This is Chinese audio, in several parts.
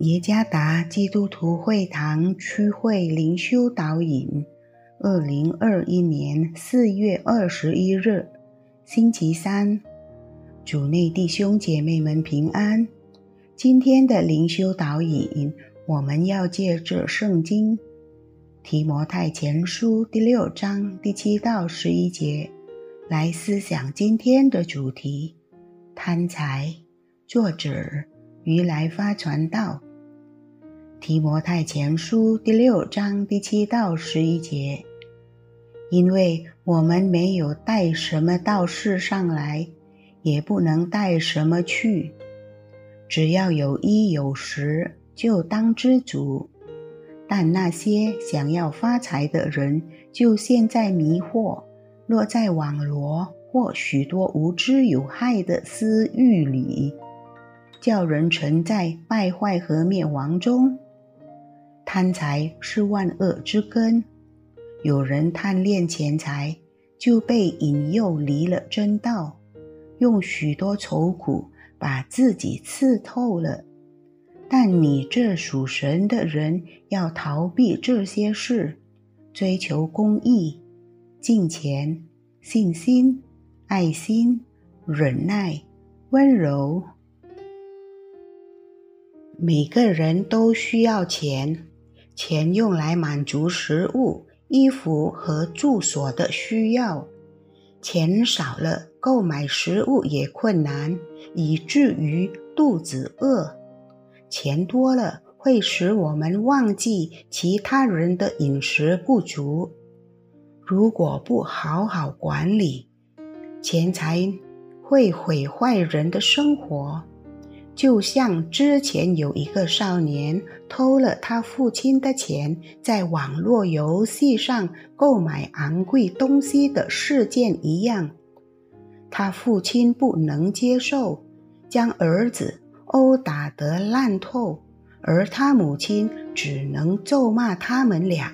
耶加达基督徒会堂区会灵修导引，二零二一年四月二十一日，星期三，主内弟兄姐妹们平安。今天的灵修导引，我们要借着圣经提摩太前书第六章第七到十一节来思想今天的主题：贪财。作者于来发传道。提摩太前书第六章第七到十一节，因为我们没有带什么到世上来，也不能带什么去，只要有衣有食，就当知足。但那些想要发财的人，就陷在迷惑，落在网罗或许多无知有害的私欲里，叫人沉在败坏和灭亡中。贪财是万恶之根，有人贪恋钱财，就被引诱离了真道，用许多愁苦把自己刺透了。但你这属神的人，要逃避这些事，追求公义、敬虔、信心、爱心、忍耐、温柔。每个人都需要钱。钱用来满足食物、衣服和住所的需要，钱少了，购买食物也困难，以至于肚子饿；钱多了，会使我们忘记其他人的饮食不足。如果不好好管理，钱财会毁坏人的生活。就像之前有一个少年偷了他父亲的钱，在网络游戏上购买昂贵东西的事件一样，他父亲不能接受，将儿子殴打得烂透，而他母亲只能咒骂他们俩，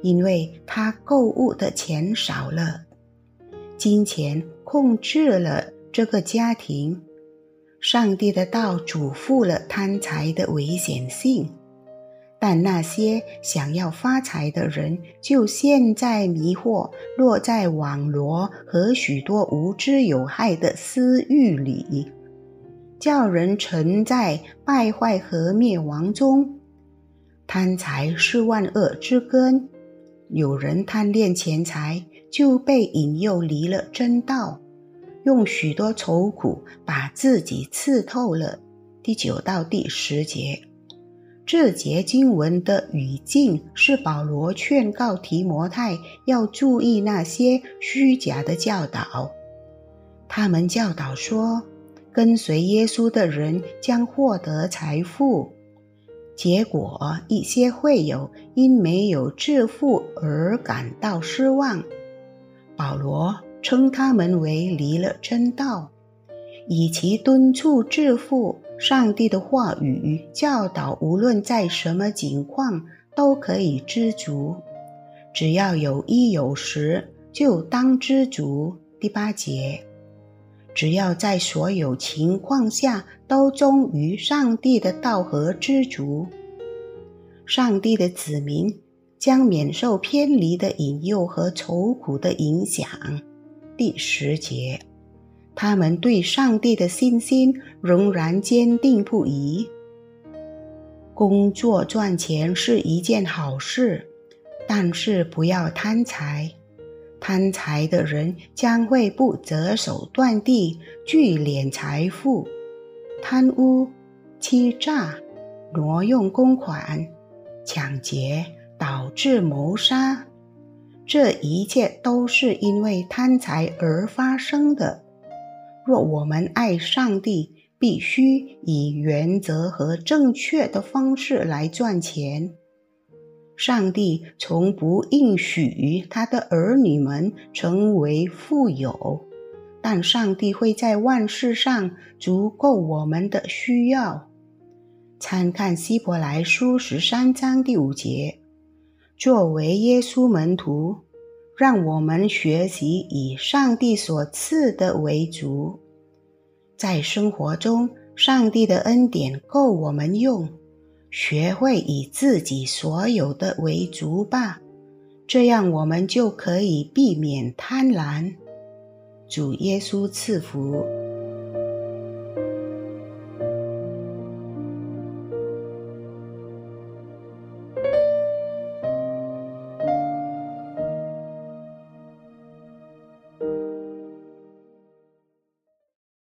因为他购物的钱少了，金钱控制了这个家庭。上帝的道嘱咐了贪财的危险性，但那些想要发财的人就陷在迷惑、落在网罗和许多无知有害的私欲里，叫人沉在败坏和灭亡中。贪财是万恶之根，有人贪恋钱财，就被引诱离了真道。用许多愁苦把自己刺透了。第九到第十节，这节经文的语境是保罗劝告提摩太要注意那些虚假的教导。他们教导说，跟随耶稣的人将获得财富，结果一些会友因没有致富而感到失望。保罗。称他们为离了真道，以其敦促致富。上帝的话语教导，无论在什么情况都可以知足，只要有衣有食，就当知足。第八节，只要在所有情况下都忠于上帝的道和知足，上帝的子民将免受偏离的引诱和愁苦的影响。第十节，他们对上帝的信心仍然坚定不移。工作赚钱是一件好事，但是不要贪财。贪财的人将会不择手段地聚敛财富，贪污、欺诈、挪用公款、抢劫，导致谋杀。这一切都是因为贪财而发生的。若我们爱上帝，必须以原则和正确的方式来赚钱。上帝从不应许他的儿女们成为富有，但上帝会在万事上足够我们的需要。参看希伯来书十三章第五节。作为耶稣门徒，让我们学习以上帝所赐的为主。在生活中，上帝的恩典够我们用，学会以自己所有的为足吧，这样我们就可以避免贪婪。主耶稣赐福。